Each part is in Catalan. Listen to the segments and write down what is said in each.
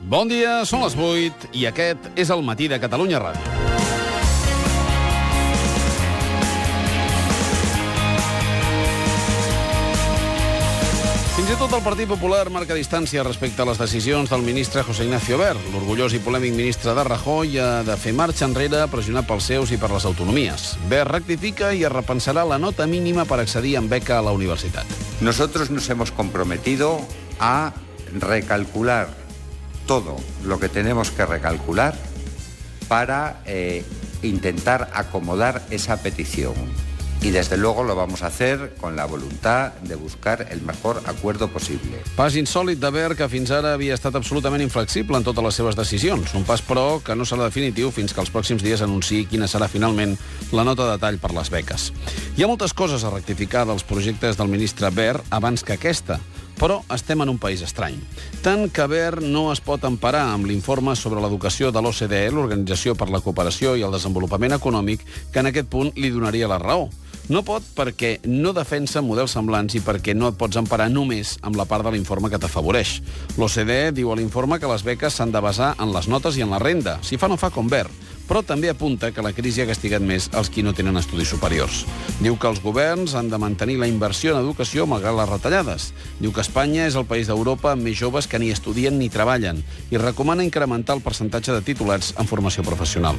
Bon dia, són les 8 i aquest és el matí de Catalunya Ràdio. Fins i tot el Partit Popular marca distància respecte a les decisions del ministre José Ignacio Ver. L'orgullós i polèmic ministre de Rajoy ha de fer marxa enrere pressionat pels seus i per les autonomies. Ver rectifica i es repensarà la nota mínima per accedir amb beca a la universitat. Nosotros nos hemos comprometido a recalcular todo lo que tenemos que recalcular para eh, intentar acomodar esa petición. Y desde luego lo vamos a hacer con la voluntad de buscar el mejor acuerdo posible. Pas insòlid de Ver, que fins ara havia estat absolutament inflexible en totes les seves decisions. Un pas, però, que no serà definitiu fins que els pròxims dies anunciï quina serà finalment la nota de tall per les beques. Hi ha moltes coses a rectificar dels projectes del ministre Ver abans que aquesta, però estem en un país estrany. Tant que Ver no es pot emparar amb l'informe sobre l'educació de l'OCDE, l'Organització per la Cooperació i el Desenvolupament Econòmic, que en aquest punt li donaria la raó. No pot perquè no defensa models semblants i perquè no et pots emparar només amb la part de l'informe que t'afavoreix. L'OCDE diu a l'informe que les beques s'han de basar en les notes i en la renda. Si fa no fa com Ver però també apunta que la crisi ha castigat més els qui no tenen estudis superiors. Diu que els governs han de mantenir la inversió en educació malgrat les retallades. Diu que Espanya és el país d'Europa amb més joves que ni estudien ni treballen i recomana incrementar el percentatge de titulats en formació professional.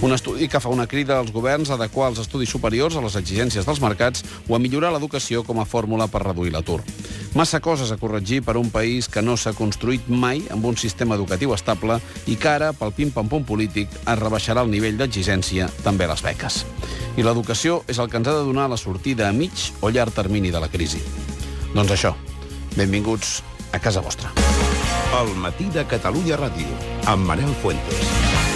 Un estudi que fa una crida als governs a adequar els estudis superiors a les exigències dels mercats o a millorar l'educació com a fórmula per reduir l'atur. Massa coses a corregir per un país que no s'ha construït mai amb un sistema educatiu estable i que ara, pel pim-pam-pum polític, es rebaixarà el nivell d'exigència també a les beques. I l'educació és el que ens ha de donar la sortida a mig o llarg termini de la crisi. Doncs això, benvinguts a casa vostra. El matí de Catalunya Ràdio, amb Manel Fuentes.